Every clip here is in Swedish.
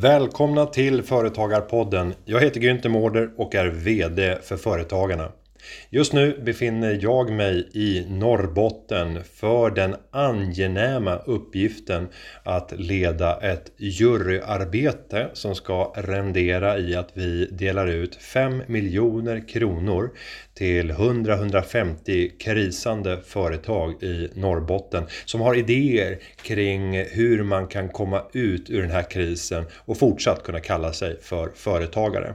Välkomna till Företagarpodden. Jag heter Günther Mårder och är VD för Företagarna. Just nu befinner jag mig i Norrbotten för den angenäma uppgiften att leda ett juryarbete som ska rendera i att vi delar ut 5 miljoner kronor till 100-150 krisande företag i Norrbotten som har idéer kring hur man kan komma ut ur den här krisen och fortsatt kunna kalla sig för företagare.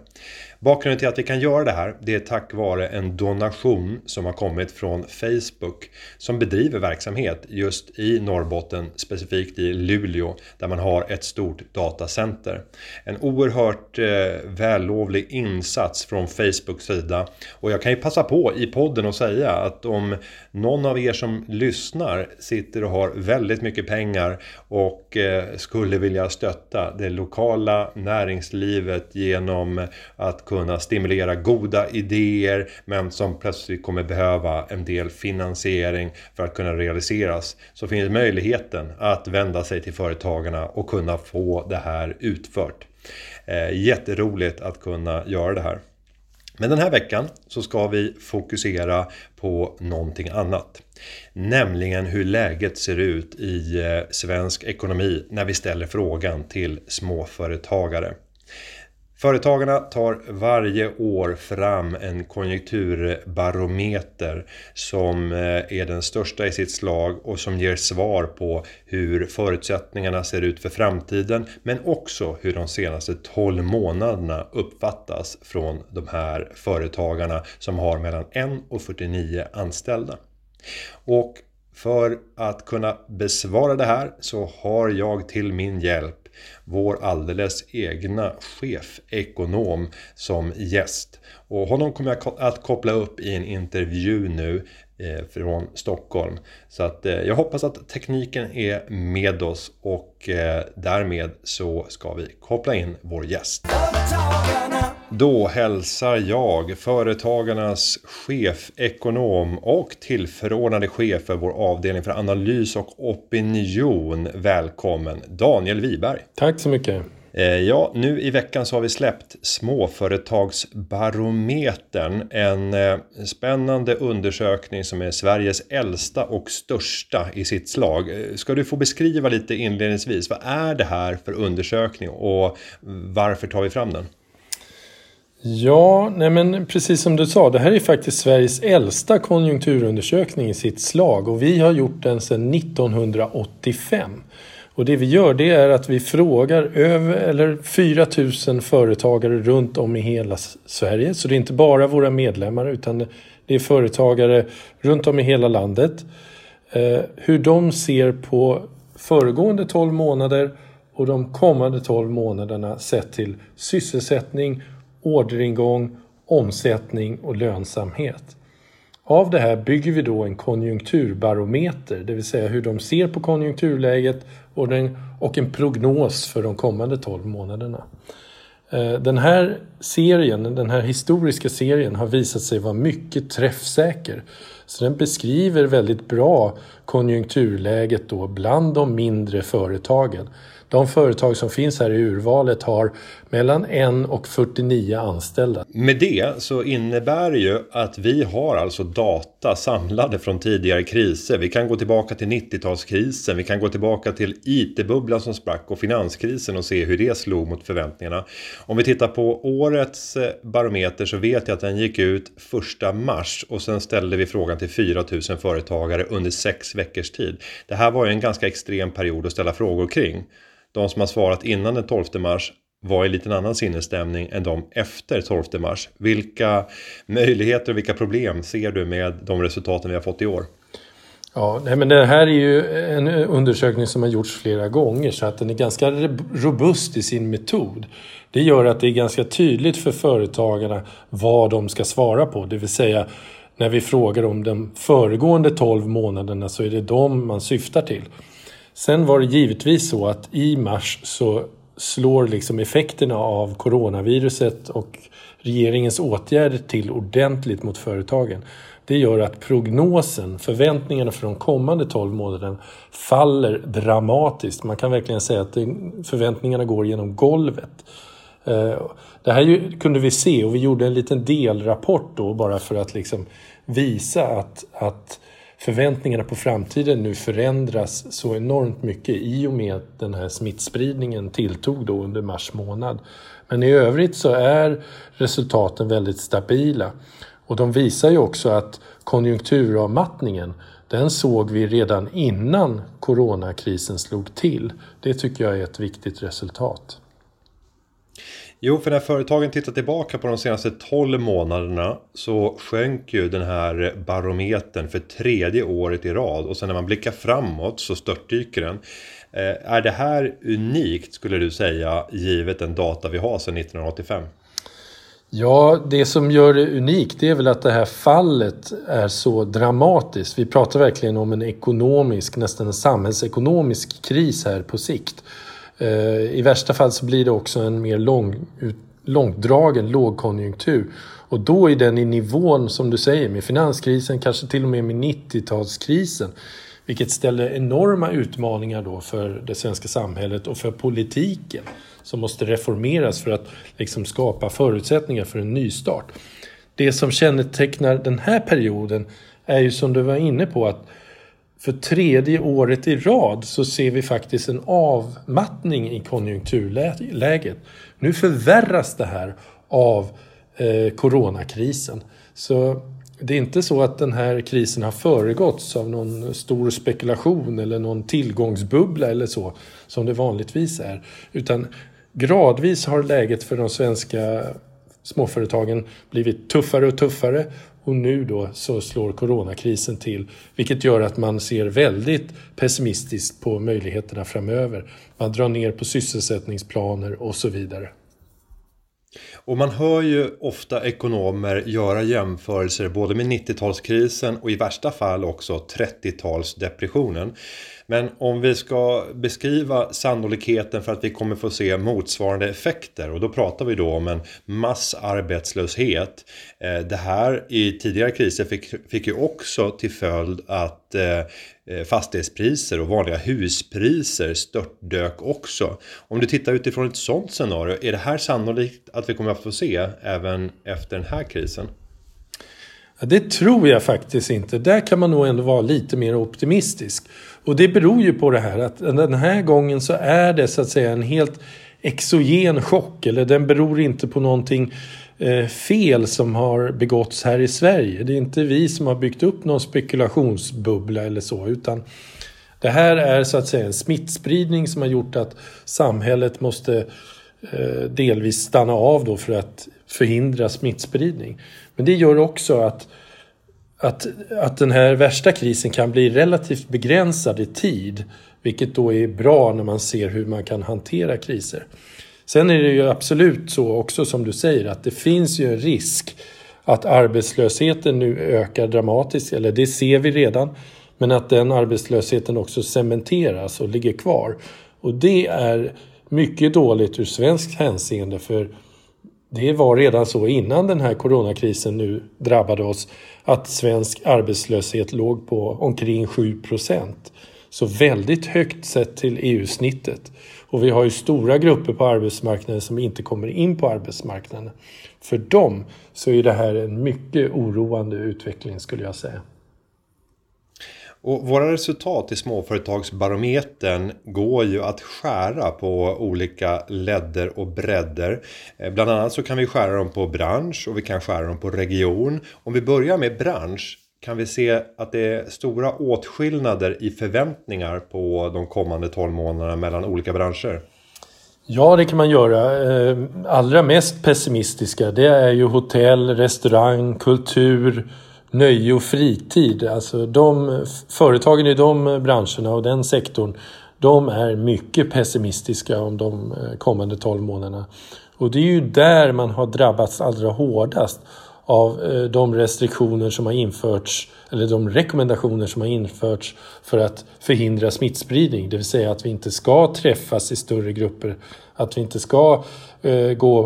Bakgrunden till att vi kan göra det här det är tack vare en donation som har kommit från Facebook som bedriver verksamhet just i Norrbotten, specifikt i Luleå där man har ett stort datacenter. En oerhört eh, vällovlig insats från Facebooks sida och jag kan ju passa Passa på i podden och säga att om någon av er som lyssnar sitter och har väldigt mycket pengar och eh, skulle vilja stötta det lokala näringslivet genom att kunna stimulera goda idéer men som plötsligt kommer behöva en del finansiering för att kunna realiseras så finns möjligheten att vända sig till företagarna och kunna få det här utfört. Eh, jätteroligt att kunna göra det här. Men den här veckan så ska vi fokusera på någonting annat. Nämligen hur läget ser ut i eh, svensk ekonomi när vi ställer frågan till småföretagare. Företagarna tar varje år fram en konjunkturbarometer som eh, är den största i sitt slag och som ger svar på hur förutsättningarna ser ut för framtiden men också hur de senaste 12 månaderna uppfattas från de här företagarna som har mellan 1 och 49 anställda. Och för att kunna besvara det här så har jag till min hjälp vår alldeles egna chefekonom som gäst. Och honom kommer jag att koppla upp i en intervju nu eh, från Stockholm. Så att eh, jag hoppas att tekniken är med oss och eh, därmed så ska vi koppla in vår gäst. Då hälsar jag Företagarnas chefekonom och tillförordnade chef för vår avdelning för analys och opinion välkommen Daniel Wiberg. Tack så mycket. Eh, ja, nu i veckan så har vi släppt Småföretagsbarometern. En eh, spännande undersökning som är Sveriges äldsta och största i sitt slag. Eh, ska du få beskriva lite inledningsvis, vad är det här för undersökning och varför tar vi fram den? Ja, nej men precis som du sa, det här är faktiskt Sveriges äldsta konjunkturundersökning i sitt slag och vi har gjort den sedan 1985. Och det vi gör det är att vi frågar över eller 4 000 företagare runt om i hela Sverige. Så det är inte bara våra medlemmar utan det är företagare runt om i hela landet. Eh, hur de ser på föregående 12 månader och de kommande 12 månaderna sett till sysselsättning orderingång, omsättning och lönsamhet. Av det här bygger vi då en konjunkturbarometer, det vill säga hur de ser på konjunkturläget och, den, och en prognos för de kommande 12 månaderna. Eh, den här serien, den här historiska serien har visat sig vara mycket träffsäker. Så den beskriver väldigt bra konjunkturläget då bland de mindre företagen. De företag som finns här i urvalet har mellan 1 och 49 anställda. Med det så innebär det ju att vi har alltså data samlade från tidigare kriser. Vi kan gå tillbaka till 90-talskrisen, vi kan gå tillbaka till IT-bubblan som sprack och finanskrisen och se hur det slog mot förväntningarna. Om vi tittar på årets eh, barometer så vet jag att den gick ut första mars och sen ställde vi frågan till 4000 företagare under sex veckors tid. Det här var ju en ganska extrem period att ställa frågor kring. De som har svarat innan den 12 mars var i lite annan sinnesstämning än de efter 12 mars. Vilka möjligheter och vilka problem ser du med de resultaten vi har fått i år? Ja, nej, men det här är ju en undersökning som har gjorts flera gånger så att den är ganska robust i sin metod. Det gör att det är ganska tydligt för företagarna vad de ska svara på, det vill säga när vi frågar om de föregående 12 månaderna så är det de man syftar till. Sen var det givetvis så att i mars så slår liksom effekterna av coronaviruset och regeringens åtgärder till ordentligt mot företagen. Det gör att prognosen, förväntningarna för de kommande 12 månaderna faller dramatiskt. Man kan verkligen säga att förväntningarna går genom golvet. Eh, det här kunde vi se och vi gjorde en liten delrapport då bara för att liksom visa att, att förväntningarna på framtiden nu förändras så enormt mycket i och med att den här smittspridningen tilltog då under mars månad. Men i övrigt så är resultaten väldigt stabila. Och de visar ju också att konjunkturavmattningen den såg vi redan innan coronakrisen slog till. Det tycker jag är ett viktigt resultat. Jo, för när företagen tittar tillbaka på de senaste 12 månaderna så sjönk ju den här barometern för tredje året i rad och sen när man blickar framåt så störtdyker den. Eh, är det här unikt skulle du säga givet den data vi har sedan 1985? Ja, det som gör det unikt det är väl att det här fallet är så dramatiskt. Vi pratar verkligen om en ekonomisk, nästan en samhällsekonomisk kris här på sikt. Eh, I värsta fall så blir det också en mer lång, långdragen lågkonjunktur. Och då är den i nivån, som du säger, med finanskrisen, kanske till och med med 90-talskrisen. Vilket ställer enorma utmaningar då för det svenska samhället och för politiken som måste reformeras för att liksom skapa förutsättningar för en nystart. Det som kännetecknar den här perioden är ju som du var inne på att för tredje året i rad så ser vi faktiskt en avmattning i konjunkturläget. Nu förvärras det här av eh, coronakrisen. Så det är inte så att den här krisen har föregåtts av någon stor spekulation eller någon tillgångsbubbla eller så som det vanligtvis är. Utan gradvis har läget för de svenska småföretagen blivit tuffare och tuffare och nu då så slår coronakrisen till vilket gör att man ser väldigt pessimistiskt på möjligheterna framöver. Man drar ner på sysselsättningsplaner och så vidare. Och man hör ju ofta ekonomer göra jämförelser både med 90-talskrisen och i värsta fall också 30-talsdepressionen. Men om vi ska beskriva sannolikheten för att vi kommer få se motsvarande effekter och då pratar vi då om en massarbetslöshet. Eh, det här i tidigare kriser fick, fick ju också till följd att eh, Eh, fastighetspriser och vanliga huspriser störtdök också. Om du tittar utifrån ett sådant scenario, är det här sannolikt att vi kommer att få se även efter den här krisen? Ja, det tror jag faktiskt inte. Där kan man nog ändå vara lite mer optimistisk. Och det beror ju på det här att den här gången så är det så att säga en helt exogen chock. Eller den beror inte på någonting eh, fel som har begåtts här i Sverige. Det är inte vi som har byggt upp någon spekulationsbubbla eller så. Utan det här är så att säga en smittspridning som har gjort att samhället måste eh, delvis stanna av då för att förhindra smittspridning. Men det gör också att, att, att den här värsta krisen kan bli relativt begränsad i tid. Vilket då är bra när man ser hur man kan hantera kriser. Sen är det ju absolut så också som du säger att det finns ju en risk att arbetslösheten nu ökar dramatiskt, eller det ser vi redan. Men att den arbetslösheten också cementeras och ligger kvar. Och det är mycket dåligt ur svenskt hänseende för det var redan så innan den här coronakrisen nu drabbade oss att svensk arbetslöshet låg på omkring 7 procent. Så väldigt högt sett till EU-snittet. Och vi har ju stora grupper på arbetsmarknaden som inte kommer in på arbetsmarknaden. För dem så är det här en mycket oroande utveckling skulle jag säga. Och våra resultat i småföretagsbarometern går ju att skära på olika ledder och bredder. Eh, bland annat så kan vi skära dem på bransch och vi kan skära dem på region. Om vi börjar med bransch kan vi se att det är stora åtskillnader i förväntningar på de kommande 12 månaderna mellan olika branscher. Ja, det kan man göra. Eh, allra mest pessimistiska det är ju hotell, restaurang, kultur, nöje och fritid. Alltså de företagen i de branscherna och den sektorn de är mycket pessimistiska om de eh, kommande 12 månaderna. Och det är ju där man har drabbats allra hårdast av eh, de restriktioner som har införts eller de rekommendationer som har införts för att förhindra smittspridning. Det vill säga att vi inte ska träffas i större grupper. Att vi inte ska eh, gå,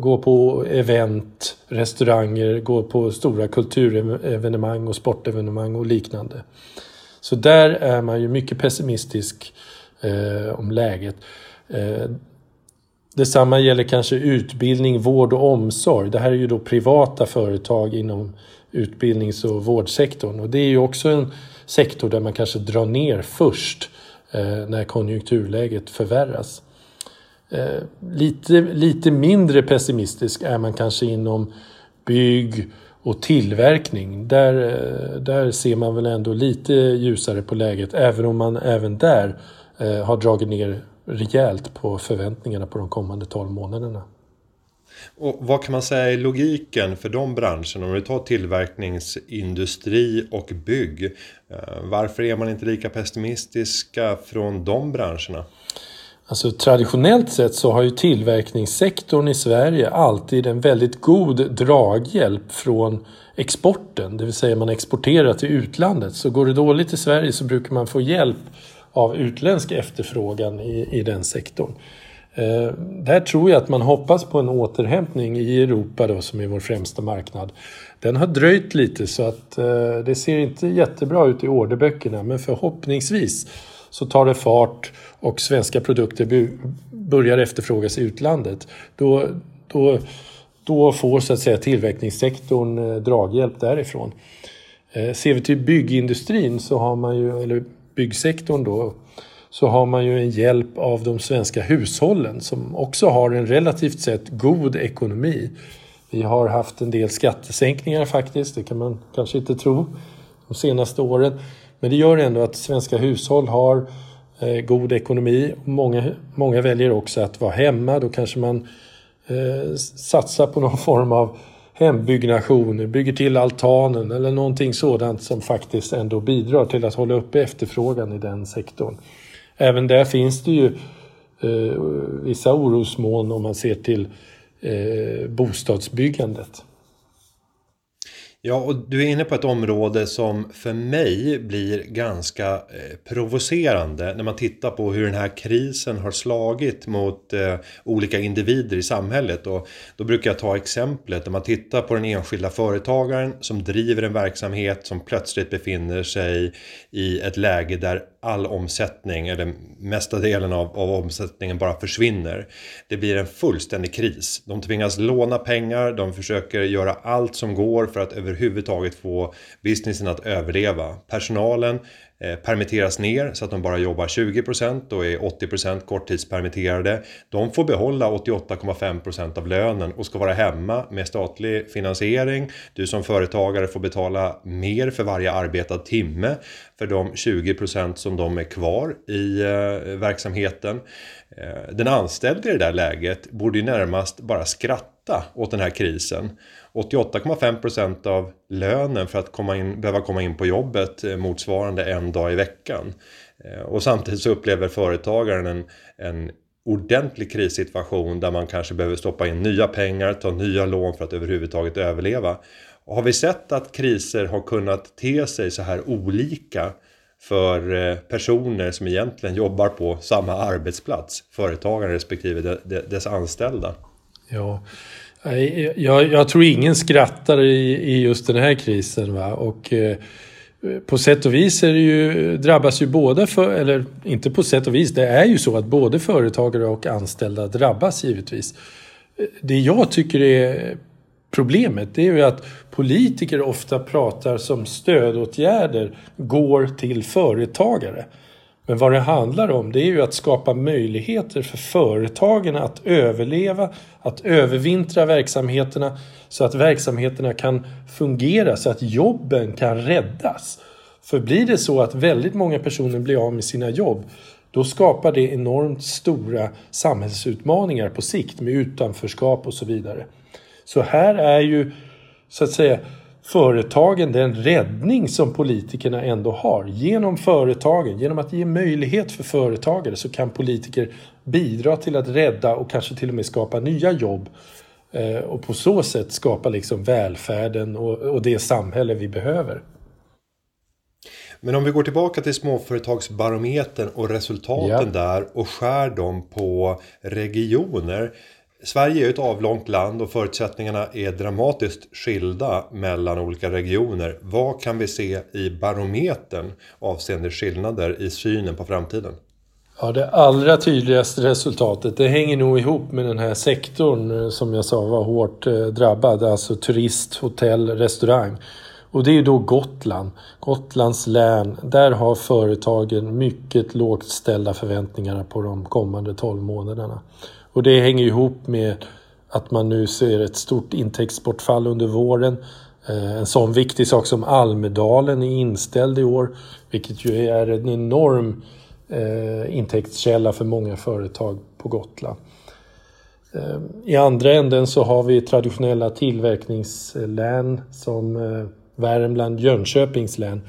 gå på event, restauranger, gå på stora kulturevenemang och sportevenemang och liknande. Så där är man ju mycket pessimistisk eh, om läget. Eh, detsamma gäller kanske utbildning, vård och omsorg. Det här är ju då privata företag inom utbildnings och vårdsektorn och det är ju också en sektor där man kanske drar ner först eh, när konjunkturläget förvärras. Eh, lite, lite mindre pessimistisk är man kanske inom bygg och tillverkning. Där, eh, där ser man väl ändå lite ljusare på läget även om man även där eh, har dragit ner rejält på förväntningarna på de kommande 12 månaderna. Och vad kan man säga är logiken för de branscherna? Om vi tar tillverkningsindustri och bygg. Eh, varför är man inte lika pessimistiska från de branscherna? Alltså traditionellt sett så har ju tillverkningssektorn i Sverige alltid en väldigt god draghjälp från exporten. Det vill säga man exporterar till utlandet. Så går det dåligt i Sverige så brukar man få hjälp av utländsk efterfrågan i, i den sektorn. Eh, där tror jag att man hoppas på en återhämtning i Europa då som är vår främsta marknad. Den har dröjt lite så att eh, det ser inte jättebra ut i orderböckerna men förhoppningsvis så tar det fart och svenska produkter börjar efterfrågas i utlandet. Då, då, då får så att säga tillverkningssektorn eh, draghjälp därifrån. Eh, ser vi till byggindustrin så har man ju, eller byggsektorn då, så har man ju en hjälp av de svenska hushållen som också har en relativt sett god ekonomi. Vi har haft en del skattesänkningar faktiskt, det kan man kanske inte tro, de senaste åren. Men det gör ändå att svenska hushåll har eh, god ekonomi. Många, många väljer också att vara hemma. Då kanske man eh, satsar på någon form av hembyggnation, bygger till altanen eller någonting sådant som faktiskt ändå bidrar till att hålla uppe efterfrågan i den sektorn. Även där finns det ju eh, vissa orosmoln om man ser till eh, bostadsbyggandet. Ja, och du är inne på ett område som för mig blir ganska eh, provocerande när man tittar på hur den här krisen har slagit mot eh, olika individer i samhället. Och då brukar jag ta exemplet när man tittar på den enskilda företagaren som driver en verksamhet som plötsligt befinner sig i ett läge där all omsättning, eller mesta delen av, av omsättningen bara försvinner. Det blir en fullständig kris. De tvingas låna pengar, de försöker göra allt som går för att överhuvudtaget få businessen att överleva. Personalen Eh, permitteras ner så att de bara jobbar 20% och är 80% korttidspermitterade. De får behålla 88,5% av lönen och ska vara hemma med statlig finansiering. Du som företagare får betala mer för varje arbetad timme för de 20% som de är kvar i eh, verksamheten. Eh, den anställde i det där läget borde ju närmast bara skratta åt den här krisen. 88,5% av lönen för att komma in, behöva komma in på jobbet eh, motsvarande en dag i veckan. Eh, och samtidigt så upplever företagaren en, en ordentlig krissituation där man kanske behöver stoppa in nya pengar, ta nya lån för att överhuvudtaget överleva. Och har vi sett att kriser har kunnat te sig så här olika för eh, personer som egentligen jobbar på samma arbetsplats, företagaren respektive dess anställda? Ja, jag, jag, tror ingen skrattar i, i just den här krisen. Va? Och, eh, på sätt och vis är det ju, drabbas ju båda, för, eller inte på sätt och vis, det är ju så att både företagare och anställda drabbas givetvis. Det jag tycker är problemet det är ju att politiker ofta pratar som stödåtgärder går till företagare. Men vad det handlar om det är ju att skapa möjligheter för företagen att överleva, att övervintra verksamheterna så att verksamheterna kan fungera, så att jobben kan räddas. För blir det så att väldigt många personer blir av med sina jobb då skapar det enormt stora samhällsutmaningar på sikt med utanförskap och så vidare. Så här är ju så att säga företagen den räddning som politikerna ändå har. Genom företagen, genom att ge möjlighet för företagare så kan politiker bidra till att rädda och kanske till och med skapa nya jobb eh, och på så sätt skapa liksom välfärden och, det samhälle vi behöver. Men om vi går tillbaka till småföretagsbarometern och resultaten ja. där och skär dem på regioner. Sverige är ett avlångt land och förutsättningarna är dramatiskt skilda mellan olika regioner. Vad kan vi se i barometern avseende skillnader i synen på framtiden? Ja, det allra tydligaste resultatet det hänger nog ihop med den här sektorn eh, som jag sa var hårt eh, drabbad, alltså turist, hotell, restaurang. Och det är då Gotland, Gotlands län. Där har företagen mycket lågt ställda förväntningar på de kommande 12 månaderna. Och det hänger ihop med att man nu ser ett stort intäktsbortfall under våren. Eh, en sån viktig sak som Almedalen är inställd i år, vilket ju är en enorm eh, intäktskälla för många företag på Gotland. Eh, I andra änden så har vi traditionella tillverkningslän som Värmland, Jönköpings län.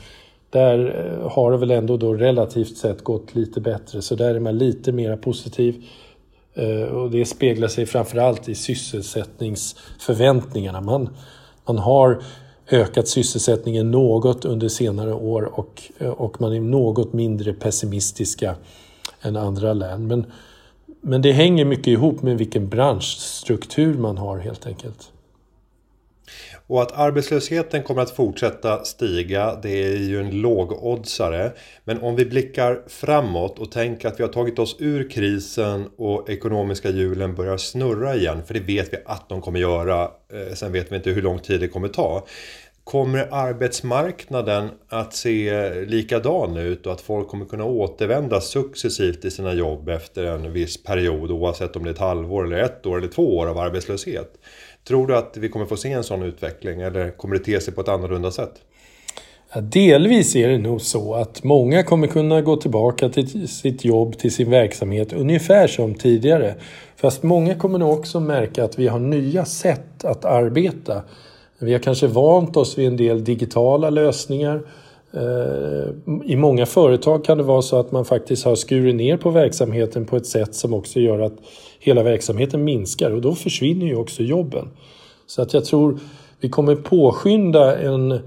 Där har det väl ändå då relativt sett gått lite bättre så där är man lite mer positiv. Eh, och det speglar sig framförallt i sysselsättningsförväntningarna. Man, man har ökat sysselsättningen något under senare år och, eh, och man är något mindre pessimistiska än andra län. Men, men det hänger mycket ihop med vilken branschstruktur man har helt enkelt. Och att arbetslösheten kommer att fortsätta stiga, det är ju en lågoddsare. Men om vi blickar framåt och tänker att vi har tagit oss ur krisen och ekonomiska hjulen börjar snurra igen, för det vet vi att de kommer göra, eh, sen vet vi inte hur lång tid det kommer ta. Kommer arbetsmarknaden att se likadan ut och att folk kommer kunna återvända successivt i sina jobb efter en viss period oavsett om det är ett halvår eller ett år eller två år av arbetslöshet? Tror du att vi kommer få se en sån utveckling eller kommer det te sig på ett annorlunda sätt? Ja, delvis är det nog så att många kommer kunna gå tillbaka till sitt jobb, till sin verksamhet ungefär som tidigare. Fast många kommer nog också märka att vi har nya sätt att arbeta. Vi har kanske vant oss vid en del digitala lösningar. Eh, I många företag kan det vara så att man faktiskt har skurit ner på verksamheten på ett sätt som också gör att hela verksamheten minskar och då försvinner ju också jobben. Så att jag tror vi kommer påskynda en,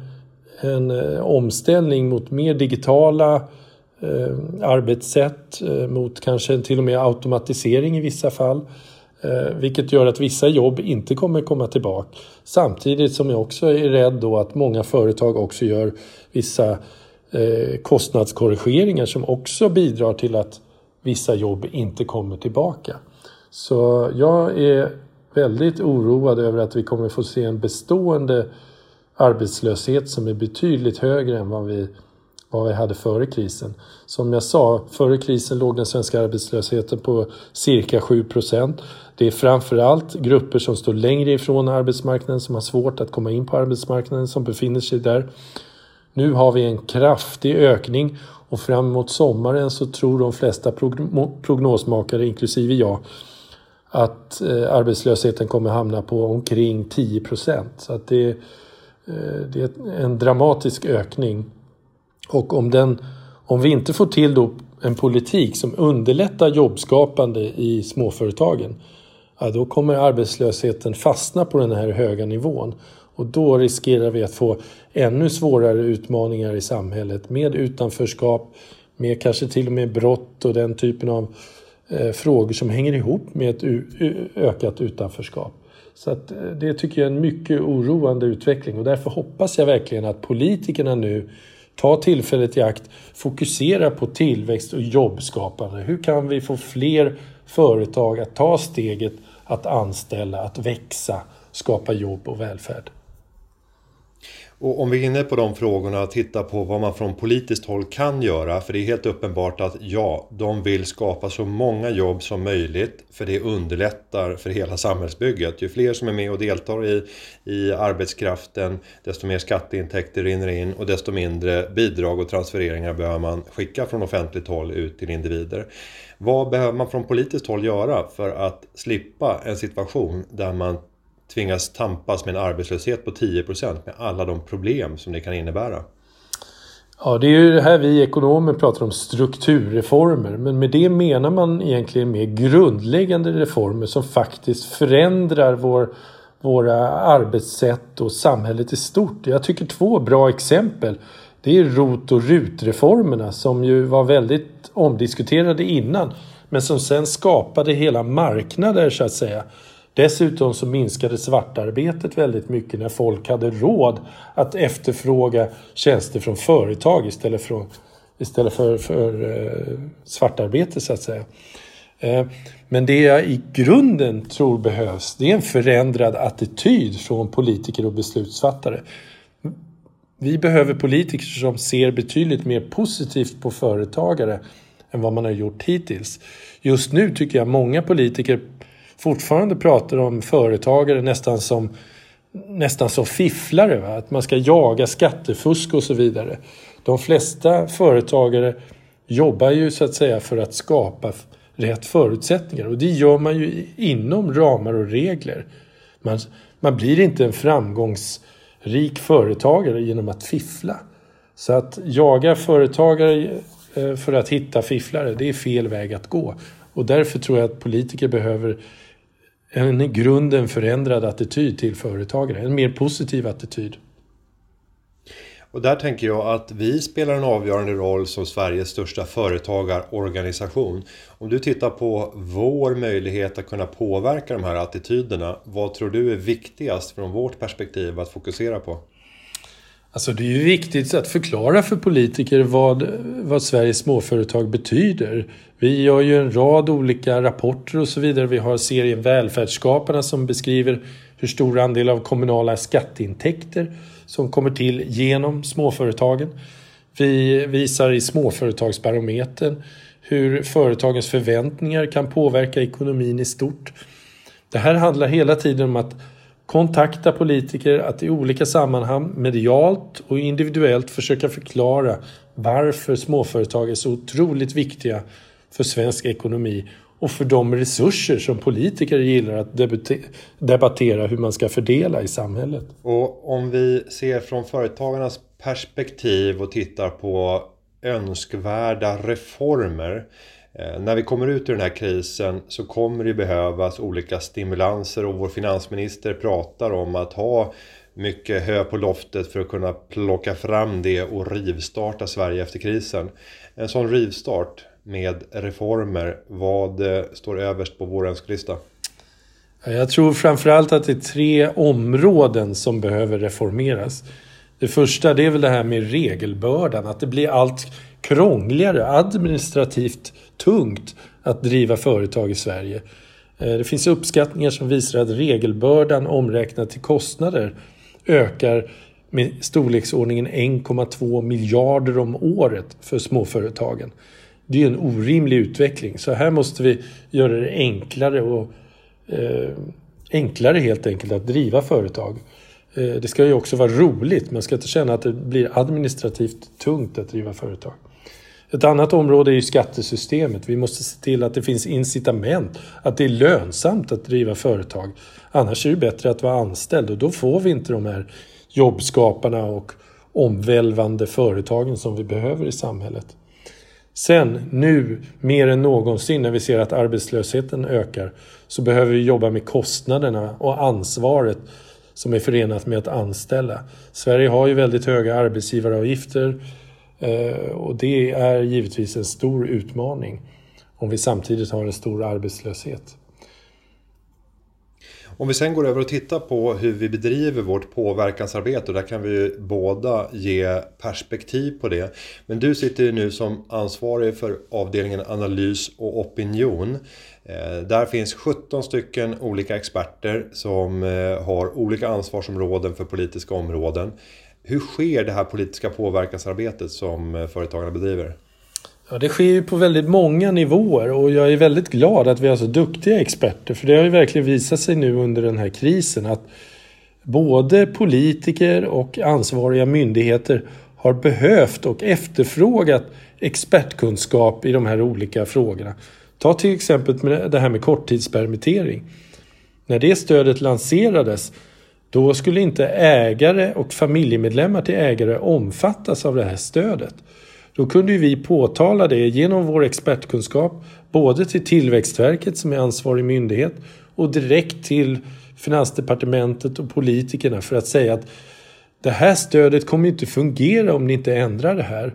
en eh, omställning mot mer digitala eh, arbetssätt, eh, mot kanske till och med automatisering i vissa fall. Eh, vilket gör att vissa jobb inte kommer komma tillbaka. Samtidigt som jag också är rädd då att många företag också gör vissa eh, kostnadskorrigeringar som också bidrar till att vissa jobb inte kommer tillbaka. Så jag är väldigt oroad över att vi kommer få se en bestående arbetslöshet som är betydligt högre än vad vi, vad vi hade före krisen. Som jag sa, före krisen låg den svenska arbetslösheten på cirka 7 procent. Det är framförallt grupper som står längre ifrån arbetsmarknaden som har svårt att komma in på arbetsmarknaden som befinner sig där. Nu har vi en kraftig ökning och fram mot sommaren så tror de flesta prognosmakare, inklusive jag, att eh, arbetslösheten kommer hamna på omkring 10 procent. Så att det, eh, det är en dramatisk ökning. Och om, den, om vi inte får till då en politik som underlättar jobbskapande i småföretagen, ja, då kommer arbetslösheten fastna på den här höga nivån. Och då riskerar vi att få ännu svårare utmaningar i samhället med utanförskap, med kanske till och med brott och den typen av eh, frågor som hänger ihop med ett ökat utanförskap. Så att, eh, det tycker jag är en mycket oroande utveckling och därför hoppas jag verkligen att politikerna nu tar tillfället i akt, fokuserar på tillväxt och jobbskapande. Hur kan vi få fler företag att ta steget att anställa, att växa, skapa jobb och välfärd? Och om vi är inne på de frågorna och tittar på vad man från politiskt håll kan göra. För det är helt uppenbart att ja, de vill skapa så många jobb som möjligt. För det underlättar för hela samhällsbygget. Ju fler som är med och deltar i, i arbetskraften, desto mer skatteintäkter rinner in och desto mindre bidrag och transfereringar behöver man skicka från offentligt håll ut till individer. Vad behöver man från politiskt håll göra för att slippa en situation där man tvingas tampas med en arbetslöshet på 10% med alla de problem som det kan innebära. Ja, det är ju det här vi ekonomer pratar om strukturreformer. Men med det menar man egentligen mer grundläggande reformer som faktiskt förändrar vår, våra arbetssätt och samhället i stort. Jag tycker två bra exempel det är ROT och RUT-reformerna som ju var väldigt omdiskuterade innan men som sen skapade hela marknader så att säga Dessutom så minskade svartarbetet väldigt mycket när folk hade råd att efterfråga tjänster från företag istället, från, istället för, för eh, svartarbete så att säga. Eh, men det jag i grunden tror behövs det är en förändrad attityd från politiker och beslutsfattare. Vi behöver politiker som ser betydligt mer positivt på företagare än vad man har gjort hittills. Just nu tycker jag många politiker fortfarande pratar om företagare nästan som nästan som fifflare. Va? Att man ska jaga skattefusk och så vidare. De flesta företagare jobbar ju så att säga för att skapa rätt förutsättningar och det gör man ju inom ramar och regler. Man, man blir inte en framgångsrik företagare genom att fiffla. Så att jaga företagare eh, för att hitta fifflare, det är fel väg att gå. Och därför tror jag att politiker behöver en i grunden förändrad attityd till företagare, en mer positiv attityd. Och där tänker jag att vi spelar en avgörande roll som Sveriges största företagarorganisation. Om du tittar på vår möjlighet att kunna påverka de här attityderna, vad tror du är viktigast från vårt perspektiv att fokusera på? Alltså det är ju viktigt att förklara för politiker vad, vad Sveriges småföretag betyder. Vi gör ju en rad olika rapporter och så vidare. Vi har serien Välfärdsskaparna som beskriver hur stor andel av kommunala skatteintäkter som kommer till genom småföretagen. Vi visar i Småföretagsbarometern hur företagens förväntningar kan påverka ekonomin i stort. Det här handlar hela tiden om att kontakta politiker, att i olika sammanhang medialt och individuellt försöka förklara varför småföretag är så otroligt viktiga för svensk ekonomi och för de resurser som politiker gillar att debattera hur man ska fördela i samhället. Och om vi ser från företagarnas perspektiv och tittar på önskvärda reformer. Eh, när vi kommer ut ur den här krisen så kommer det behövas olika stimulanser och vår finansminister pratar om att ha mycket hö på loftet för att kunna plocka fram det och rivstarta Sverige efter krisen. En sån rivstart, med reformer. Vad eh, står överst på vår önskelista? Jag tror framförallt att det är tre områden som behöver reformeras. Det första det är väl det här med regelbördan, att det blir allt krångligare, administrativt tungt att driva företag i Sverige. Eh, det finns uppskattningar som visar att regelbördan omräknat till kostnader ökar med storleksordningen 1,2 miljarder om året för småföretagen. Det är en orimlig utveckling. Så här måste vi göra det enklare och eh, enklare helt enkelt att driva företag. Eh, det ska ju också vara roligt. Man ska inte känna att det blir administrativt tungt att driva företag. Ett annat område är ju skattesystemet. Vi måste se till att det finns incitament, att det är lönsamt att driva företag. Annars är det bättre att vara anställd och då får vi inte de här jobbskaparna och omvälvande företagen som vi behöver i samhället. Sen, nu, mer än någonsin när vi ser att arbetslösheten ökar så behöver vi jobba med kostnaderna och ansvaret som är förenat med att anställa. Sverige har ju väldigt höga arbetsgivaravgifter Eh, och det är givetvis en stor utmaning om vi samtidigt har en stor arbetslöshet. Om vi sen går över och tittar på hur vi bedriver vårt påverkansarbete. Och där kan vi båda ge perspektiv på det. Men du sitter ju nu som ansvarig för avdelningen analys och opinion. Eh, där finns 17 stycken olika experter som eh, har olika ansvarsområden för politiska områden. Hur sker det här politiska påverkansarbetet som eh, företagarna bedriver? Ja, det sker ju på väldigt många nivåer och jag är väldigt glad att vi har så duktiga experter. För det har ju verkligen visat sig nu under den här krisen att både politiker och ansvariga myndigheter har behövt och efterfrågat expertkunskap i de här olika frågorna. Ta till exempel det här med korttidspermittering. När det stödet lanserades då skulle inte ägare och familjemedlemmar till ägare omfattas av det här stödet. Då kunde vi påtala det genom vår expertkunskap både till Tillväxtverket som är ansvarig myndighet och direkt till Finansdepartementet och politikerna för att säga att det här stödet kommer inte fungera om ni inte ändrar det här.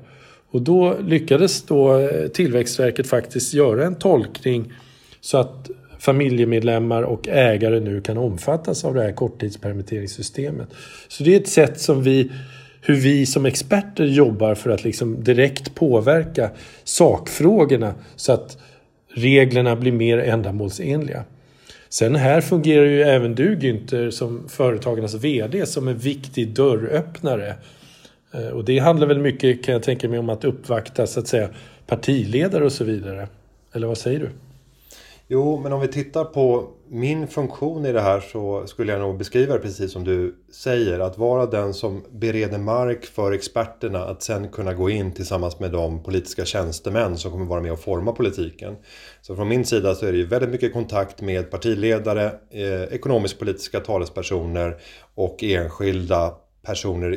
Och då lyckades då Tillväxtverket faktiskt göra en tolkning så att familjemedlemmar och ägare nu kan omfattas av det här korttidspermitteringssystemet. Så det är ett sätt som vi hur vi som experter jobbar för att liksom direkt påverka sakfrågorna så att reglerna blir mer ändamålsenliga. Sen här fungerar ju även du Günther som företagarnas VD som en viktig dörröppnare. Eh, och det handlar väl mycket kan jag tänka mig om att uppvakta så att säga partiledare och så vidare. Eller vad säger du? Jo, men om vi tittar på min funktion i det här så skulle jag nog beskriva det precis som du säger. Att vara den som bereder mark för experterna att sen kunna gå in tillsammans med de politiska tjänstemän som kommer vara med och forma politiken. Så från min sida så är det ju väldigt mycket kontakt med partiledare, eh, ekonomisk-politiska talespersoner och enskilda personer,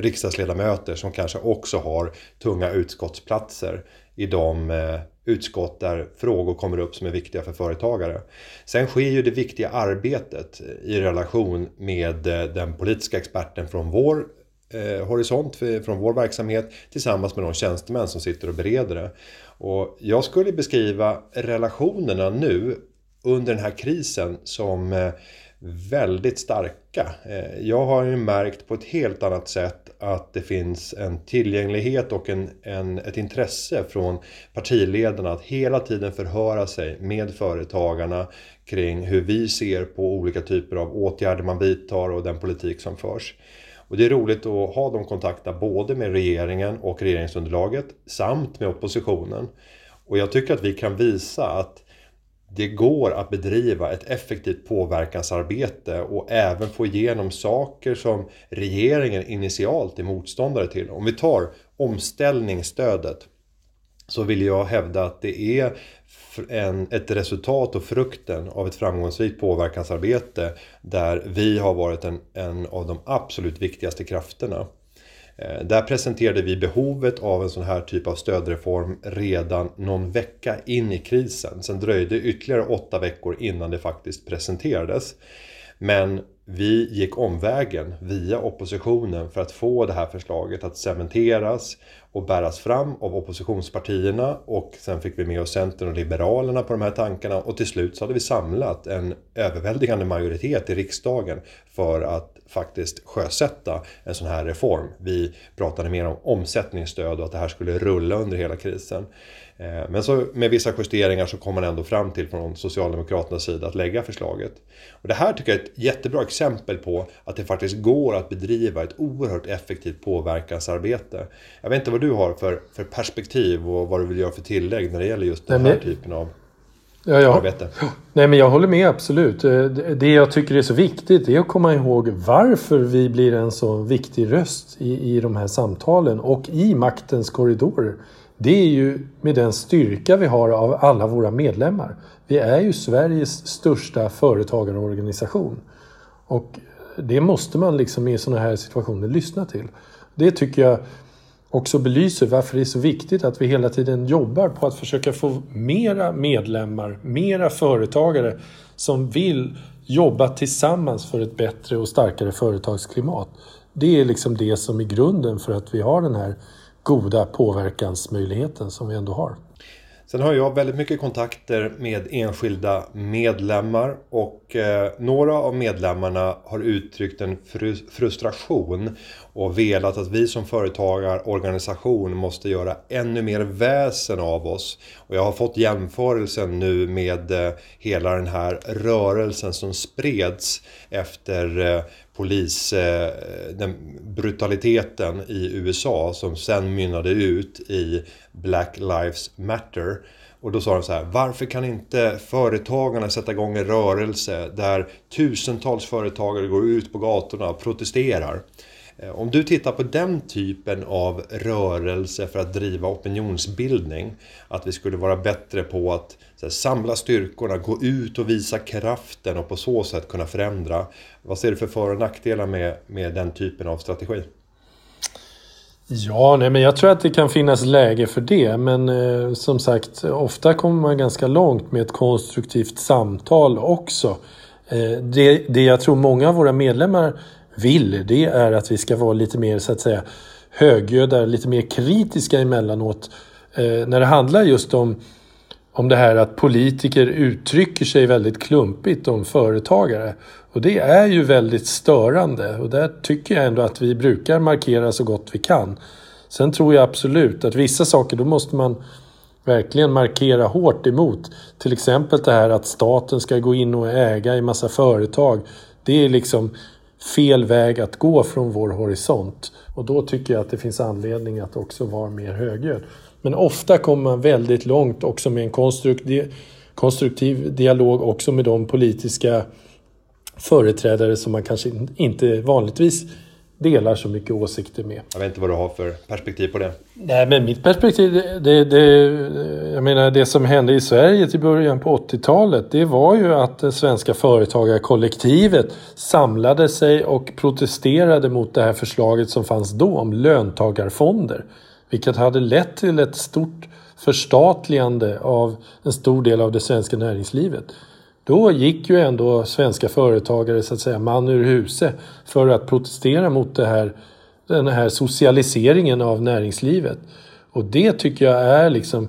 riksdagsledamöter som kanske också har tunga utskottsplatser i de eh, utskott där frågor kommer upp som är viktiga för företagare. Sen sker ju det viktiga arbetet eh, i relation med eh, den politiska experten från vår eh, horisont, från vår verksamhet tillsammans med de tjänstemän som sitter och bereder det. Och jag skulle beskriva relationerna nu under den här krisen som eh, väldigt starka. Eh, jag har ju märkt på ett helt annat sätt att det finns en tillgänglighet och en, en, ett intresse från partiledarna att hela tiden förhöra sig med företagarna kring hur vi ser på olika typer av åtgärder man vidtar och den politik som förs. Och det är roligt att ha de kontakterna både med regeringen och regeringsunderlaget samt med oppositionen. Och jag tycker att vi kan visa att det går att bedriva ett effektivt påverkansarbete och även få igenom saker som regeringen initialt är motståndare till. Om vi tar omställningsstödet så vill jag hävda att det är en, ett resultat och frukten av ett framgångsrikt påverkansarbete där vi har varit en, en av de absolut viktigaste krafterna. Eh, där presenterade vi behovet av en sån här typ av stödreform redan någon vecka in i krisen. Sen dröjde ytterligare åtta veckor innan det faktiskt presenterades. Men vi gick omvägen via oppositionen för att få det här förslaget att cementeras och bäras fram av oppositionspartierna och sen fick vi med oss Centern och Liberalerna på de här tankarna och till slut så hade vi samlat en överväldigande majoritet i riksdagen för att faktiskt sjösätta en sån här reform. Vi pratade mer om omsättningsstöd och att det här skulle rulla under hela krisen. Eh, men så med vissa justeringar så kom man ändå fram till från Socialdemokraternas sida att lägga förslaget. Och det här tycker jag är ett jättebra exempel på att det faktiskt går att bedriva ett oerhört effektivt påverkansarbete. Jag vet inte vad du har för, för perspektiv och vad du vill göra för tillägg när det gäller just den här Nej, typen av ja, ja. arbete. Nej men jag håller med absolut. Eh, det jag tycker är så viktigt är att komma ihåg varför vi blir en så viktig röst i, i de här samtalen och i maktens korridorer det är ju med den styrka vi har av alla våra medlemmar. Vi är ju Sveriges största företagarorganisation. Och det måste man liksom i sådana här situationer lyssna till. Det tycker jag också belyser varför det är så viktigt att vi hela tiden jobbar på att försöka få mera medlemmar, mera företagare som vill jobba tillsammans för ett bättre och starkare företagsklimat. Det är liksom det som är grunden för att vi har den här goda påverkansmöjligheten som vi ändå har. Sen har jag väldigt mycket kontakter med enskilda medlemmar och eh, några av medlemmarna har uttryckt en frustration och velat att vi som företagarorganisation måste göra ännu mer väsen av oss. Och jag har fått jämförelsen nu med eh, hela den här rörelsen som spreds efter eh, polis, eh, den brutaliteten i USA som sen mynnade ut i Black Lives Matter. Och då sa de så här, varför kan inte företagarna sätta igång en rörelse där tusentals företagare går ut på gatorna och protesterar? Eh, om du tittar på den typen av rörelse för att driva opinionsbildning, att vi skulle vara bättre på att här, samla styrkorna, gå ut och visa kraften och på så sätt kunna förändra. Vad ser du för för och nackdelar med, med den typen av strategi? Ja, nej, men jag tror att det kan finnas läge för det. Men eh, som sagt, ofta kommer man ganska långt med ett konstruktivt samtal också. Eh, det, det jag tror många av våra medlemmar vill, det är att vi ska vara lite mer så att säga högljudda, lite mer kritiska emellanåt. Eh, när det handlar just om om det här att politiker uttrycker sig väldigt klumpigt om företagare. Och det är ju väldigt störande och där tycker jag ändå att vi brukar markera så gott vi kan. Sen tror jag absolut att vissa saker då måste man verkligen markera hårt emot. Till exempel det här att staten ska gå in och äga i massa företag. Det är liksom fel väg att gå från vår horisont. Och då tycker jag att det finns anledning att också vara mer högljudd. Men ofta kommer man väldigt långt också med en konstruktiv, konstruktiv dialog också med de politiska företrädare som man kanske inte vanligtvis delar så mycket åsikter med. Jag vet inte vad du har för perspektiv på det. Nej, men mitt perspektiv, det, det, jag menar det som hände i Sverige till början på 80-talet, det var ju att det svenska företagarkollektivet samlade sig och protesterade mot det här förslaget som fanns då om löntagarfonder. Vilket hade lett till ett stort förstatligande av en stor del av det svenska näringslivet. Då gick ju ändå svenska företagare så att säga man ur huse för att protestera mot det här, den här socialiseringen av näringslivet. Och det tycker jag är liksom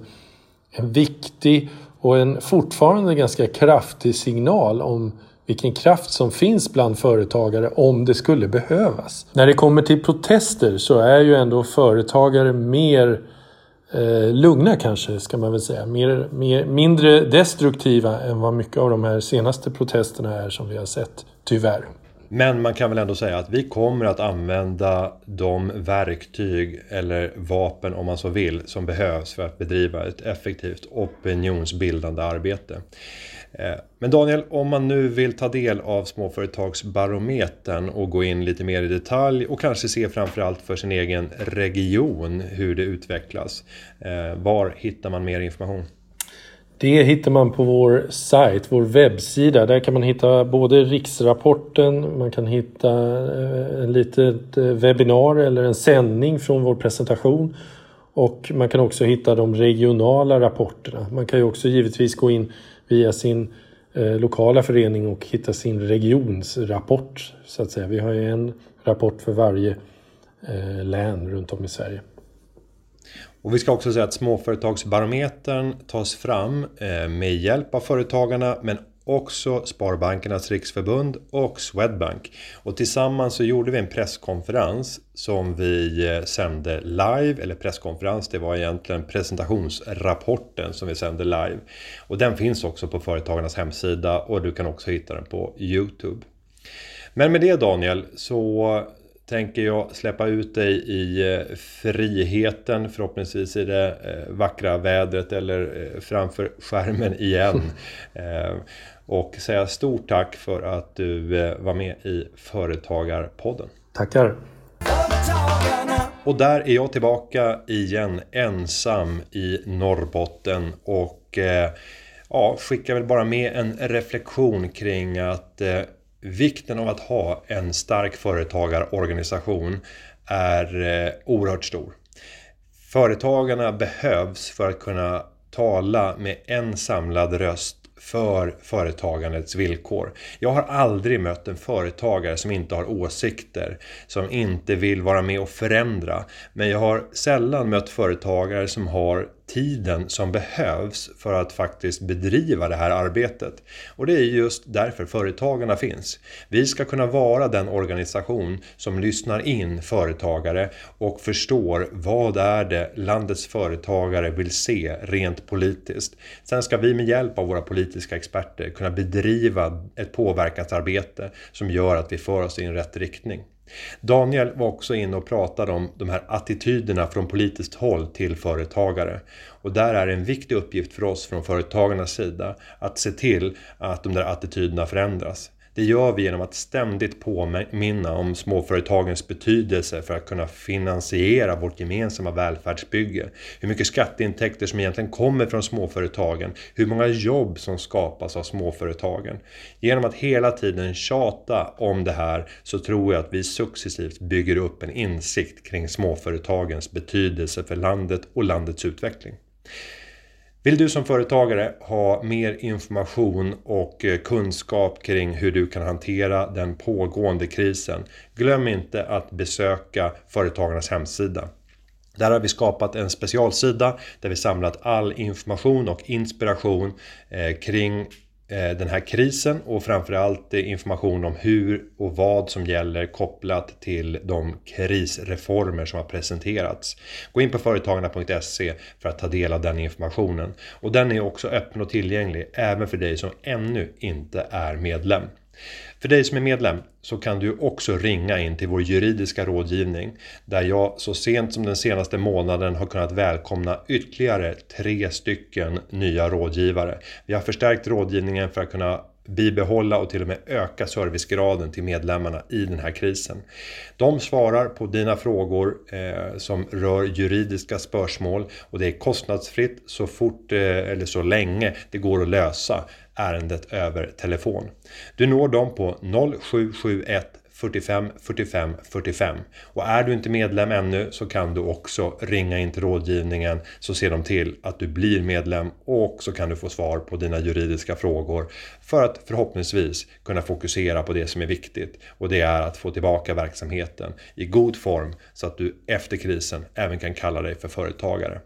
en viktig och en fortfarande ganska kraftig signal om vilken kraft som finns bland företagare om det skulle behövas. När det kommer till protester så är ju ändå företagare mer eh, lugna kanske, ska man väl säga. Mer, mer, mindre destruktiva än vad mycket av de här senaste protesterna är som vi har sett, tyvärr. Men man kan väl ändå säga att vi kommer att använda de verktyg eller vapen om man så vill som behövs för att bedriva ett effektivt opinionsbildande arbete. Eh, men Daniel, om man nu vill ta del av Småföretagsbarometern och gå in lite mer i detalj och kanske se framförallt för sin egen region hur det utvecklas. Eh, var hittar man mer information? Det hittar man på vår sajt, vår webbsida. Där kan man hitta både riksrapporten, man kan hitta eh, en litet webbinar eller en sändning från vår presentation. Och man kan också hitta de regionala rapporterna. Man kan ju också givetvis gå in via sin eh, lokala förening och hitta sin regionsrapport. Så att säga. Vi har ju en rapport för varje eh, län runt om i Sverige. Och vi ska också säga att Småföretagsbarometern tas fram eh, med hjälp av Företagarna men också Sparbankernas Riksförbund och Swedbank. Och tillsammans så gjorde vi en presskonferens som vi eh, sände live, eller presskonferens, det var egentligen presentationsrapporten som vi sände live. Och den finns också på Företagarnas hemsida och du kan också hitta den på Youtube. Men med det Daniel så tänker jag släppa ut dig i eh, friheten, förhoppningsvis i det eh, vackra vädret eller framför skärmen igen. och säga stort tack för att du eh, var med i Företagarpodden. Tackar! Och där är jag tillbaka igen ensam i Norrbotten och eh, ja, skickar väl bara med en reflektion kring att eh, vikten av att ha en stark företagarorganisation är eh, oerhört stor. Företagarna behövs för att kunna tala med en samlad röst för företagandets villkor. Jag har aldrig mött en företagare som inte har åsikter, som inte vill vara med och förändra. Men jag har sällan mött företagare som har tiden som behövs för att faktiskt bedriva det här arbetet. Och det är just därför Företagarna finns. Vi ska kunna vara den organisation som lyssnar in företagare och förstår vad är det landets företagare vill se rent politiskt. Sen ska vi med hjälp av våra politiska experter kunna bedriva ett påverkansarbete som gör att vi för oss i en rätt riktning. Daniel var också inne och pratade om de här attityderna från politiskt håll till företagare. Och där är en viktig uppgift för oss från företagarnas sida att se till att de där attityderna förändras. Det gör vi genom att ständigt påminna om småföretagens betydelse för att kunna finansiera vårt gemensamma välfärdsbygge. Hur mycket skatteintäkter som egentligen kommer från småföretagen. Hur många jobb som skapas av småföretagen. Genom att hela tiden tjata om det här så tror jag att vi successivt bygger upp en insikt kring småföretagens betydelse för landet och landets utveckling. Vill du som företagare ha mer information och eh, kunskap kring hur du kan hantera den pågående krisen? Glöm inte att besöka Företagarnas hemsida Där har vi skapat en specialsida där vi samlat all information och inspiration eh, kring Eh, den här krisen och framförallt eh, information om hur och vad som gäller kopplat till de krisreformer som har presenterats. Gå in på företagarna.se för att ta del av den informationen. Och den är också öppen och tillgänglig även för dig som ännu inte är medlem. För dig som är medlem så kan du också ringa in till vår juridiska rådgivning där jag så sent som den senaste månaden har kunnat välkomna ytterligare tre stycken nya rådgivare. Vi har förstärkt rådgivningen för att kunna bibehålla och till och med öka servicegraden till medlemmarna i den här krisen. De svarar på dina frågor eh, som rör juridiska spörsmål och det är kostnadsfritt så fort eh, eller så länge det går att lösa ärendet över telefon. Du når dem på 0771 45 45 45 och är du inte medlem ännu så kan du också ringa in till rådgivningen så ser de till att du blir medlem och så kan du få svar på dina juridiska frågor för att förhoppningsvis kunna fokusera på det som är viktigt och det är att få tillbaka verksamheten i god form så att du efter krisen även kan kalla dig för företagare.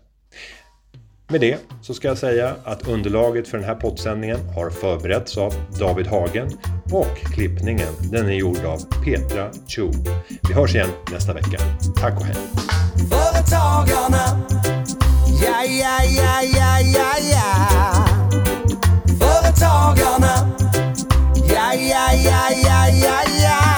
Med det så ska jag säga att underlaget för den här poddsändningen har förberetts av David Hagen och klippningen den är gjord av Petra Cho. Vi hörs igen nästa vecka. Tack och hej! Företagarna, ja, ja, ja, ja, ja, ja. Företagarna, ja, ja, ja, ja, ja, ja.